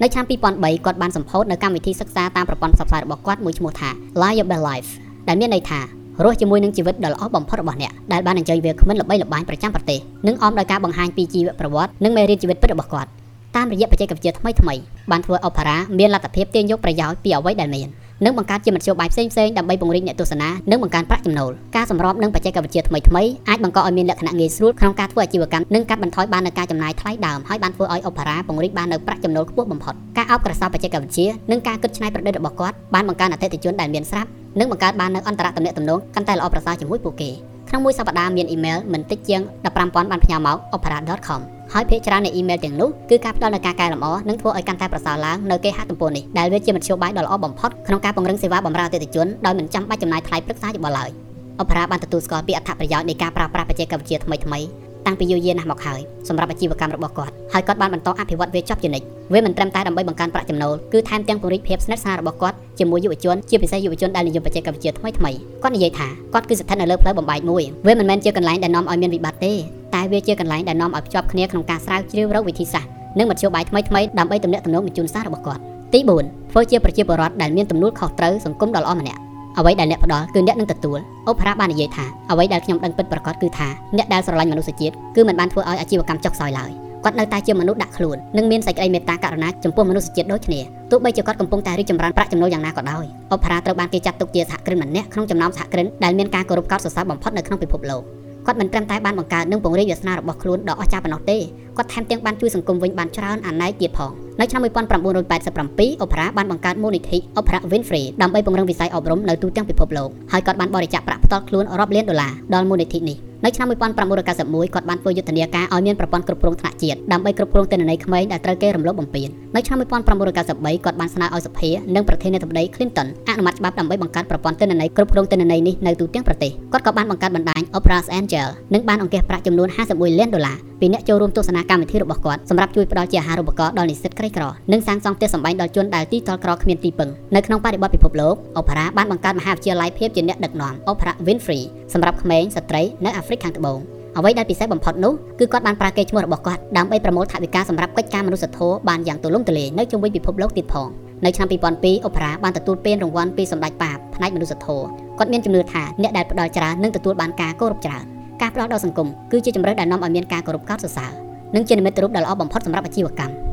នៅឆ្នាំ2003គាត់បានសម្ពោធនៅកម្មវិធីសិក្សាតាមប្រព័ន្ធផ្សព្វផ្សាយរបស់គាត់មួយឈ្មោះថា Live Your Best Life ដែលមានន័យថា រស់ជាមួយនឹងជីវិតដ៏ល្អបំផុតរបស់អ្នកដែលបានអញ្ជើញវាគ្មិនល្បីល្បាញប្រចាំប្រទេសនិងអមដោយការបង្ហាញពីជីវប្រវត្តិនិងមេរៀនជីវិតពិតរបស់គាត់តាមរយៈបច្ចេកវិទ្យាថ្មីថ្មីបានធ្វើ Opera មានលទ្ធភាពទាញយកប្រយោជន៍ពីអ្វីដែលមាននិងបង្កើតជាមធ្យោបាយផ្សេងៗដើម្បីពង្រីកអ្នកទស្សនានិងបង្កើនប្រាក់ចំណូលការសម្របនឹងបច្ចេកវិទ្យាថ្មីថ្មីអាចបង្កឲ្យមានលក្ខណៈងាយស្រួលក្នុងការធ្វើអាជីវកម្មនិងកាត់បន្ថយបាននូវការចំណាយថ្លៃដើមហើយបានធ្វើឲ្យ Opera ពង្រីកបាននូវប្រាក់ចំណូលខ្ពស់បំផុតការអោបក្រសោបបច្ចេកវិទ្យានិងការគិតច្នៃប្រឌិតរបស់គាត់បានបង្កើនអតិថិជនដែលមានស្រាប់ និងបង្កើតបាននូវអន្តរទំនាក់ទំនងកាន់តែល្អប្រសើរជាមួយពួកគេក្នុងមួយសប្តាហ៍មានអ៊ីមែលមិនតិចជាង15000បានផ្ញើមក opera.com ហើយភាគច្រើននៃអ៊ីមែលទាំងនោះគឺការផ្ដល់នូវការកែលម្អនិងធ្វើឲ្យកាន់តែប្រសើរឡើងនៅគេហទំព័រនេះដែលវាជាមធ្យោបាយដ៏ល្អបំផុតក្នុងការពង្រឹងសេវាបម្រើអតិថិជនដោយមិនចាំបាច់ចំណាយថ្លៃប្រឹក្សាយោបល់ឡើយ Opera បានទទួលស្គាល់ពីអត្ថប្រយោជន៍នៃការប្រើប្រាស់បច្ចេកវិទ្យាថ្មីៗ តាំងពីយូរយារណាស់មកហើយសម្រាប់អាជីវកម្មរបស់គាត់ហើយគាត់បានបន្តអភិវឌ្ឍវាចប់ជានិច្ចវាមិនត្រឹមតែដើម្បីបង្កើនប្រាក់ចំណូលគឺថែមទាំងពង្រីកភាពស្និទ្ធស្នាលរបស់គាត់ជាមួយយុវជនជាពិសេសយុវជនដែលនិយមបច្ចេកវិទ្យាថ្មីថ្មីគាត់និយាយថាគាត់គឺស្ថិតនៅលើផ្លូវបំបែកមួយវាមិនមែនជាកន្លែងដែលនាំឲ្យមានវិបត្តិទេតែវាជាកន្លែងដែលនាំឲ្យភ្ជាប់គ្នាក្នុងការស្រាវជ្រាវរកវិធីសាស្ត្រនិងមធ្យោបាយថ្មីថ្មីដើម្បីទំនាក់ទំនងបញ្ជូនសាររបស់គាត់ទី4ធ្វើជាប្រជាពលរដ្ឋដែលមានទំនួលខុសត្រូវសង្គមដ៏ល្អម្នាក់ អ្វីដែលអ្នកផ្ដល់គឺអ្នកនឹងទទួលអូផារ៉ាបាននិយាយថាអ្វីដែលខ្ញុំដឹងពិតប្រាកដគឺថាអ្នកដែលស្រឡាញ់មនុស្សជាតិគឺមិនបានធ្វើឲ្យអាជីវកម្មចុះខ្សោយឡើយគាត់នៅតែជាមនុស្សដាក់ខ្លួននិងមានសេចក្តីមេត្តាករុណាចំពោះមនុស្សជាតិដូចគ្នាទោះបីជាគាត់កំពុងតែរីកចម្រើនប្រាក់ចំណូលយ៉ាងណាក៏ដោយអូផារ៉ាត្រូវបានគេចាត់ទុកជាសហគ្រិនម្នាក់ក្នុងចំណោមសហគ្រិនដែលមានការគោរពកោតសរសើរបំផុតនៅក្នុងពិភពលោក គាត់មិនត្រឹមតែបានបង្កើតនិងពង្រីកវាសនារបស់ខ្លួនដ៏អស្ចារ្យប៉ុណ្ណោះទេគាត់ថែមទាំងបានជួយសង្គមវិញបានច្រើនអណែកទៀតផងនៅឆ្នាំ1987 Opera បានបង្កើតមូលនិធិ Opera Winfrey ដើម្បីពង្រឹងវិស័យអប់រំនៅទូទាំងពិភពលោកហើយគាត់បានបរិច្ចាគប្រាក់ផ្ទាល់ខ្លួនរាប់លានដុល្លារដល់មូលនិធិនេះ នៅឆ្នាំ1991គាត់បានធ្វើយុទ្ធនាការឲ្យមានប្រព័ន្ធគ្រប់គ្រងថ្នាក់ជាតិដើម្បីគ្រប់គ្រងទិន្នន័យក្មេងដែលត្រូវគេរំលោភបំពាននៅឆ្នាំ1993គាត់បានស្នើឲ្យសភានិងប្រធានាធិបតី Clinton អនុម័តច្បាប់ដើម្បីបង្កើតប្រព័ន្ធទិន្នន័យគ្រប់គ្រងទិន្នន័យនេះនៅទូទាំងប្រទេសគាត់ក៏បានបង្កើតបណ្ដាញ Opera's Angel និងបានអង្គាសប្រាក់ចំនួន51លានដុល្លារ ពីអ្នកចូលរួមទស្សនាកម្មវិធីរបស់គាត់សម្រាប់ជួយផ្ដល់ជាអាហារូបករណ៍ដល់និស្សិតក្រីក្រនិងសាងសង់ផ្ទះសម្បែងដល់ជនដែលទីតលក្រគ្មានទីពឹងនៅក្នុងបរិបទពិភពលោក Opera បានបង្កើតមហាវិទ្យាល័យភាពជាអ្នកដឹកនាំ Opera Winfrey សម្រាប់ក្មេងស្ត្រីនៅអាហ្វ្រិកខាងត្បូងអ្វីដែលពិសេសបំផុតនោះគឺគាត់បានប្រើកេរ្តិ៍ឈ្មោះរបស់គាត់ដើម្បីប្រមូលថវិកាសម្រាប់កិច្ចការមនុស្សធម៌បានយ៉ាងទូលំទូលាយនៅជុំវិញពិភពលោកទៀតផងនៅឆ្នាំ2002 Opera បានទទួលពានរង្វាន់ពីសម្ដេចប៉ាបផ្នែកមនុស្សធម៌គាត់មានជំនឿថាអ្នកដែលផ្ដល់ច្រើននឹងទទួលបានការគោរពច្រើន ការផ្ដល់ដល់សង្គមគឺជាជំរើសដែលនាំឲ្យមានការគោរពកោតសរសើរនិងជានិមិត្តរូបដ៏ល្អបំផុតសម្រាប់អាជីវកម្ម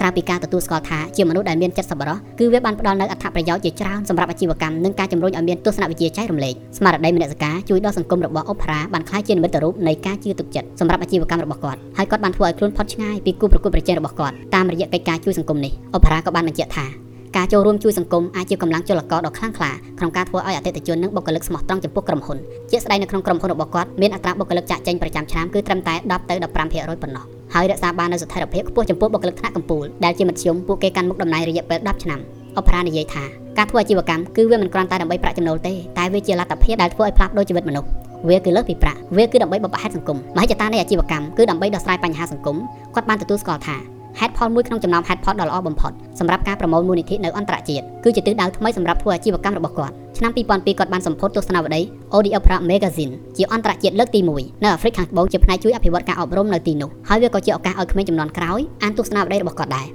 ក្រៅពីការទទួលស្គាល់ថាជាមនុស្សដែលមានចិត្តសប្បុរសគឺវាបានផ្ដល់នូវអត្ថប្រយោជន៍ជាច្រើនសម្រាប់អាជីវកម្មនិងការជំរុញឲ្យមានទស្សនវិជ្ជាចែករំលែកស្មារតីមនសិការជួយដល់សង្គមរបស់អូផារ៉ាបានក្លាយជានិមិត្តរូបនៃការជឿទុកចិត្តសម្រាប់អាជីវកម្មរបស់គាត់ហើយគាត់បានធ្វើឲ្យខ្លួនផុតឆ្ងាយពីគូប្រកួតប្រជែងរបស់គាត់តាមរយៈកិច្ចការជួយសង្គមនេះអូផារ៉ាក៏បានបញ្ជាក់ថា ការចូលរួមជួយសង្គមអាចជាកម្លាំងចលករដ៏ខ្លាំងក្លាក្នុងការធ្វើឲ្យអតិថិជននិងបុគ្គលិកស្មោះត្រង់ចំពោះក្រុមហ៊ុនជាស្ដែងនៅក្នុងក្រុមហ៊ុនរបស់គាត់មានអត្រាបុគ្គលិកចាក់ចេញប្រចាំឆ្នាំគឺត្រឹមតែ10ទៅ15%ប៉ុណ្ណោះហើយរក្សាបាននូវស្ថិរភាពខ្ពស់ចំពោះបុគ្គលិកថ្នាក់កំពូលដែលជាមធ្យមពួកគេកាន់មុខតំណែងរយៈពេល10ឆ្នាំអូប្រានិយាយថាការធ្វើអាជីវកម្មគឺវាមិនគ្រាន់តែដើម្បីប្រាក់ចំណូលទេតែវាជាលទ្ធភាពដែលធ្វើឲ្យផ្លាស់ប្ដូរជីវិតមនុស្សវាគឺលើសពីប្រាក់វាគឺដើម្បីបបផែតសង្គមមហិច្ឆតានៃអាជីវកម្មគឺដើម្បីដោះស្រាយបញ្ហាសង្គមគាត់បានទទួលស្គាល់ថា ហេតុផលមួយក្នុងចំណោមហេតុផលដ៏ល្អបំផុតសម្រាប់ការប្រមូលមូលនិធិនៅអន្តរជាតិគឺជាទិសដៅថ្មីសម្រាប់ធ្វើអាជីវកម្មរបស់គាត់ឆ្នាំ2002គាត់បានសម្ពោធទស្សនាវដ្តី Audi Opera Magazine ជាអន្តរជាតិលើកទី1នៅអាហ្វ្រិកខាងត្បូងជាផ្នែកជួយអភិវឌ្ឍការអប់រំនៅទីនោះហើយវាក៏ជាឱកាសឲ្យក្មេងចំនួនក្រោយអានទស្សនាវដ្តីរបស់គាត់ដែរ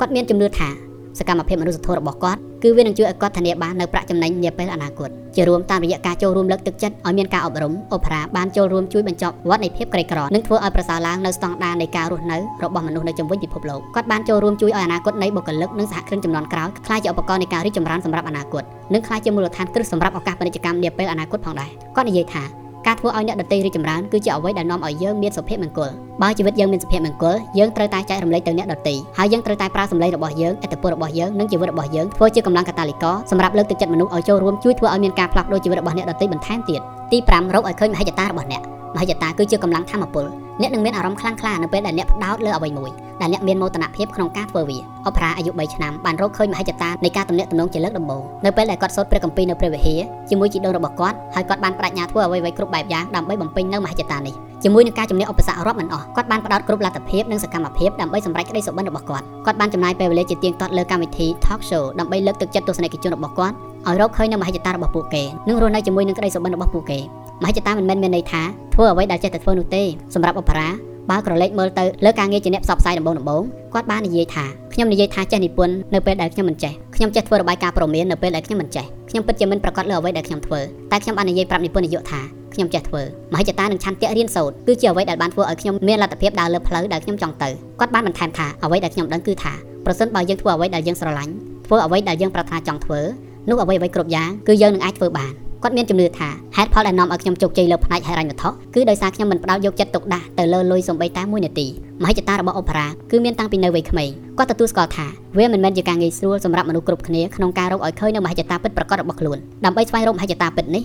គាត់មានជំនឿថា សកម្មភាពមនុស្សធម៌របស់គាត់គឺវានឹងជួយឲ្យគាត់ធានាបាននៅប្រាក់ចំណេញនាពេលអនាគតជារួមតាមរយៈការចូលរួមលើកទឹកចិត្តឲ្យមានការអប់រំអូប៉ារ៉ាបានចូលរួមជួយបញ្ចប់វដ្តនៃភាពក្រីក្រនិងធ្វើឲ្យប្រសើរឡើងនៅស្តង់ដារនៃការរស់នៅរបស់មនុស្សនៅជុំវិញពិភពលោកគាត់បានចូលរួមជួយឲ្យអនាគតនៃបុគ្គលិកនិងសហគ្រិនចំនួនក្រោយក្លាយជាឧបករណ៍នៃការរីកចម្រើនសម្រាប់អនាគតនិងក្លាយជាមូលដ្ឋានគ្រឹះសម្រាប់ឱកាសពាណិជ្ជកម្មនាពេលអនាគតផងដែរគាត់និយាយថា ការធ្វើឲ្យអ្នកដទៃរីកចម្រើនគឺជាអ្វីដែលនាំឲ្យយើងមានសុភមង្គលបើជីវិតយើងមានសុភមង្គលយើងត្រូវតែចែករំលែកទៅអ្នកដទៃហើយយើងត្រូវតែប្រើសម្លេងរបស់យើងឥទ្ធិពលរបស់យើងនិងជីវិតរបស់យើងធ្វើជាកម្លាំងកាតាលីករសម្រាប់លើកទឹកចិត្តមនុស្សឲ្យចូលរួមជួយធ្វើឲ្យមានការផ្លាស់ប្ដូរជីវិតរបស់អ្នកដទៃបន្ថែមទៀតទី5រកឲ្យឃើញមហិច្ឆតារបស់អ្នក មហិច្ឆតាគឺជាកម្លាំងធម៌ពលអ្នកនឹងមានអារម្មណ៍ខ្លាំងក្លានៅពេលដែលអ្នកផ្ដោតលើអ្វីមួយដែលអ្នកមានមោទនភាពក្នុងការធ្វើវាអប្រាអាយុ3ឆ្នាំបានរកឃើញមហិច្ឆតានៃការទំនាក់ទំនងជាលើកដំបូងនៅពេលដែលគាត់សូត្រព្រះគម្ពីរនៅព្រះវិហារជាមួយជីដូនរបស់គាត់ហើយគាត់បានបដិញ្ញាធ្វើអ្វីៗគ្រប់បែបយ៉ាងដើម្បីបំពេញនៅមហិច្ឆតានេះជាមួយនឹងការជំនះឧបសគ្គរាប់មិនអស់គាត់បានផ្ដោតគ្រប់លទ្ធភាពនិងសកម្មភាពដើម្បីសម្រេចក្តីសុបិនរបស់គាត់គាត់បានចំណាយពេលវេលាជាទៀងទាត់លើកម្មវិធី talk show ដើម្បីលើកទឹកចិត្តទស្សនិកជនរបស់គាត់ឲ្យរកឃើញនៅមហិច្ឆតារបស់ពួកគេនិងរស់នៅជាមួយនឹងក្តីសុបិនរបស់ពួកគេ មហិច្ឆតាមិនមែនមានន័យថាធ្វើអ្វីដែលចេះតែធ្វើនោះទេសម្រាប់អប្សរាបើក្រឡេកមើលទៅលើការងារជាអ្នកផ្សព្វផ្សាយដំបូងដំបូងគាត់បាននិយាយថាខ្ញុំនិយាយថាចេះនិពន្ធនៅពេលដែលខ្ញុំមិនចេះខ្ញុំចេះធ្វើរបាយការណ៍ព័ត៌មាននៅពេលដែលខ្ញុំមិនចេះខ្ញុំពិតជាមិនប្រកាសលើអ្វីដែលខ្ញុំធ្វើតែខ្ញុំបាននិយាយប្រាប់និពន្ធនាយកថាខ្ញុំចេះធ្វើមហិច្ឆតានិងឆន្ទៈរៀនសូត្រគឺជាអ្វីដែលបានធ្វើឲ្យខ្ញុំមានលទ្ធភាពដើរលើផ្លូវដែលខ្ញុំចង់ទៅគាត់បានបន្ថែមថាអ្វីដែលខ្ញុំដឹងគឺថាប្រសិនបើយើងធ្វើអ្វីដែលយើងស្រឡាញ់ធ្វើអ្វីដែលយើងប្រាថ្នាចង់ធ្វើនោះអ្វីអ្វីគ្រប់យ៉ាងគឺយើងនឹងអាចធ្វើបាន គាត់មានជំនឿថាហេតុផលដែលនាំឲ្យខ្ញុំជោគជ័យលើផ្នែកហិរញ្ញវត្ថុគឺដោយសារខ្ញុំមិនផ្ដោតយកចិត្តទុកដាក់ទៅលើលុយសំបីតែ1នាទីមហិច្ឆតារបស់អូប៉ារ៉ាគឺមានតាំងពីនៅវ័យក្មេងគាត់ទទួលស្គាល់ថាវាមិនមែនជាការងាយស្រួលសម្រាប់មនុស្សគ្រប់គ្នាក្នុងការរកឲ្យឃើញនៅមហិច្ឆតាពិតប្រាកដរបស់ខ្លួនដើម្បីស្វែងរកមហិច្ឆតាពិតនេះ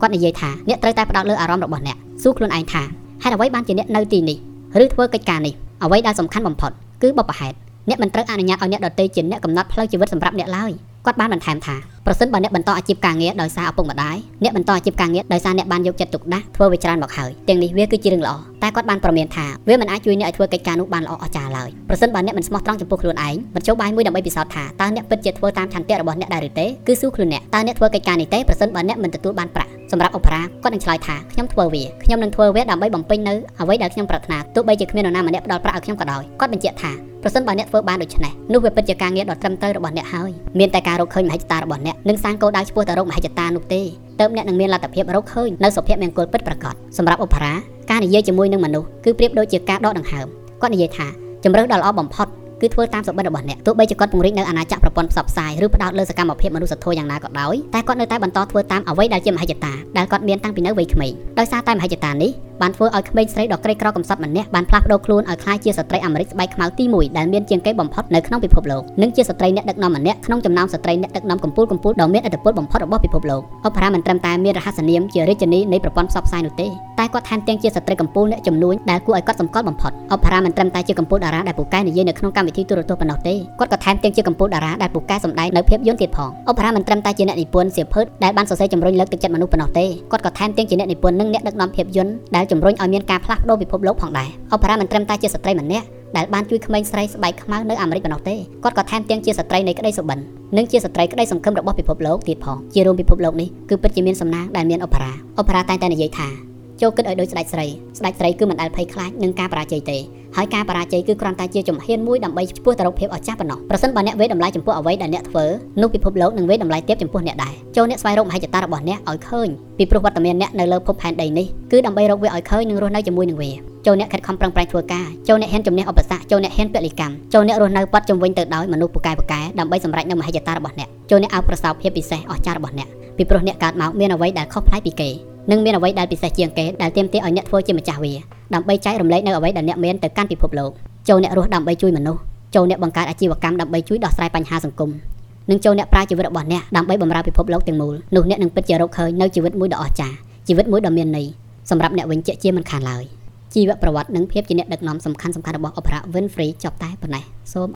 គាត់និយាយថាអ្នកត្រូវតែផ្ដោតលើអារម្មណ៍របស់អ្នកសួរខ្លួនឯងថាហេតុអ្វីបានជាអ្នកនៅទីនេះឬធ្វើកិច្ចការនេះអ្វីដែលសំខាន់បំផុតគឺបបផហេតុអ្នកមិនត្រូវអនុញ្ញាតឲ្យអ្នកដទៃជាអ្នកកំណត់ផ្លូវជីវិតសម្រាប់អ្នកឡើយគាត់បានបន្ថែមថា ប្រសិនបើអ្នកបន្តអាជីពការងារដោយសារឪពុកម្ដាយអ្នកបន្តអាជីពការងារដោយសារអ្នកបានយកចិត្តទុកដាក់ធ្វើវាច្រើនមកហើយទាំងនេះវាគឺជារឿងល្អតែគាត់បានប្រមានថាវាមិនអាចជួយអ្នកឲ្យធ្វើកិច្ចការនោះបានល្អអស្ចារ្យឡើយប្រសិនបើអ្នកមិនស្មោះត្រង់ចំពោះខ្លួនឯងមិនចូលបាយមួយដើម្បីពិសោធន៍ថាតើអ្នកពិតជាធ្វើតាមឆន្ទៈរបស់អ្នកដែរឬទេគឺសួរខ្លួនអ្នកតើអ្នកធ្វើកិច្ចការនេះទេប្រសិនបើអ្នកមិនទទួលបានប្រាក់សម្រាប់អូប៉ារ៉ាគាត់នឹងឆ្លើយថាខ្ញុំធ្វើវាខ្ញុំនឹងធ្វើវាដើម្បីបំពេញនៅអ្វីដែលខ្ញុំប្រាថ្នាទោះបីជាគ្មាននរណាម្នាក់ផ្ដល់ប្រាក់ឲ្យខ្ញុំក៏ដោយគាត់បញ្ជាក់ថាប្រសិនបើអ្នកធ្វើបានដូច្នេះនោះវាពិតជាការងារដ៏ត្រឹមត្រូវរបស់អ្នកហើយមានតែការរកឃើញមហិច្ឆតារបស់អ្នកនិងសាងគោលដៅឆ្ពោះទៅរកមហិច្ឆតានោះទេទើបអ្នកនឹងមានលទ្ធភាពរកឃើញនៅសុភមង្គលពិតប្រាកដសម្រាប់អូប៉ារ៉ាការនិយាយជាមួយនឹងមនុស្សគឺប្រៀបដូចជាការដកដង្ហើមគាត់និយាយថាជំរឿសដ៏ល្អបំផុត គឺធ្វើតាមសុបិនរបស់អ្នកទោះបីជាគាត់ពង្រីកនៅអាណាចក្រប្រព័ន្ធផ្សព្វផ្សាយឬផ្ដោតលើសកម្មភាពមនុស្សធម៌យ៉ាងណាក៏ដោយតែគាត់នៅតែបន្តធ្វើតាមអ្វីដែលជាមហិច្ឆតាដែលគាត់មានតាំងពីនៅវ័យក្មេងដោយសារតែមហិច្ឆតានេះបានធ្វើឲ្យក្មេងស្រីដ៏ក្រីក្រកំសត់ម្នាក់បានផ្លាស់ប្ដូរខ្លួនឲ្យក្លាយជាស្ត្រីអាមេរិកស្បែកខ្មៅទី1ដែលមានជាងគេបំផុតនៅក្នុងពិភពលោកនិងជាស្ត្រីអ្នកដឹកនាំម្នាក់ក្នុងចំណោមស្ត្រីអ្នកដឹកនាំកម្ពុជាកម្ពុជាដ៏មានឥទ្ធិពលបំផុតរបស់ពិភពលោកអូប៉ារ៉ាមិនត្រឹមតែមានរហស្សនាមជារាជិនីនៃប្រព័ន្ធផ្សព្វផ្សាយនោះទេតែគាត់ថែមទាំងជាស្ត្រីកម្ពុជាអ្នកចំនួនដែលគួរឲ្យកត់សម្គាល់បំផុតអូប៉ារ៉ាមិនត្រឹមតែជាកម្ពុជាតារាដែលពូកែនិយាយនៅក្នុងកម្មវិធីទូរទស្សន៍ប៉ុណ្ណោះទេគាត់ក៏ថែមទាំងជាកម្ពុជាតារាដែលពូកែសម្ដែងនៅភាពយន្តទៀតផងអូប៉ារ៉ាមិនត្រឹមតែជាអ្នកនិពន្ធសៀវភៅដែលបានសរសេរជំរុញលើកទឹកចិត្តមនុស្សប៉ុណ្ណោះទេគាត់ក៏ថែមទាំងជាអ្នកនិពន្ធនិងអ្នកដឹកនាំភាពយន្តដែលជំរុញឲ្យមានការផ្លាស់ប្ដូរពិភពលោកផងដែរអូប៉ារ៉ាមិនត្រឹមតែជាស្ត្រីម្នាក់ដែលបានជួយក្មេងស្រីស្បែកខ្មៅនៅអាមេរិកប៉ុណ្ណោះទេគាត់ក៏ថែមទាំងជាស្ត្រីនៃក្តីសុបិននិងជាស្ត្រីក្តីសង្ឃឹមរបស់ពិភពលោកទៀតផងជារួមពិភពលោកនេះគឺពិតជាមានសំណាងដែលមានអូប៉ារ៉ាអូប៉ារ៉ាតែងតែនិយាយថា ចូលគិតឲ្យដូចស្ដេចស្រីស្ដេចស្រីគឺមិនដែលភ័យខ្លាចនឹងការបរាជ័យទេហើយការបរាជ័យគឺគ្រាន់តែជាជំហានមួយដើម្បីឆ្ពោះទៅរកភាពអស្ចារ្យប៉ុណ្ណោះប្រសិនបើអ្នកវេតម្លៃចំពោះអ្វីដែលអ្នកធ្វើនោះពិភពលោកនឹងវេតម្លៃទៀតចំពោះអ្នកដែរចូលអ្នកស្វែងរកមហិច្ឆតារបស់អ្នកឲ្យឃើញពីព្រោះវត្តមានអ្នកនៅលើភពផែនដីនេះគឺដើម្បីរកវាឲ្យឃើញនិងរស់នៅជាមួយនឹងវាចូលអ្នកខិតខំប្រឹងប្រែងធ្វើការចូលអ្នកហ៊ានជំនះឧបសគ្គចូលអ្នកហ៊ានពលិកម្មចូលអ្នករស់នៅប៉ាត់ជំវិញទៅដោយមនុស្សពូកែពូកែដើម្បីសម្រេចនៅមហិច្ឆតារបស់អ្នកចូលអ្នកឲ្យប្រសើរភាពពិសេសអស្ចារ្យរបស់អ្នកពីព្រោះអ្នកកើតមកមានអ្វីដែលខុសប្លែកពីគេ និងមានអ្វីដែលពិសេសជាងគេដែលទាមទារឲ្យអ្នកធ្វើជាម្ចាស់វាដើម្បីចែករំលែកនៅអ្វីដែលអ្នកមានទៅកាន់ពិភពលោកចូលអ្នករស់ដើម្បីជួយមនុស្សចូលអ្នកបង្កើតអាជីវកម្មដើម្បីជួយដោះស្រាយបញ្ហាសង្គមនិងចូលអ្នកប្រាជ្ញជីវិតរបស់អ្នកដើម្បីបម្រើពិភពលោកទាំងមូលនោះអ្នកនឹងពិតជារកឃើញនៅជីវិតមួយដ៏អស្ចារ្យជីវិតមួយដ៏មានន័យសម្រាប់អ្នកវិញជាជាមិនខានឡើយជីវប្រវត្តិនិងភាពជាអ្នកដឹកនាំសំខាន់ៗរបស់ Oprah Winfrey ចប់តែប៉ុណ្ណេះសូម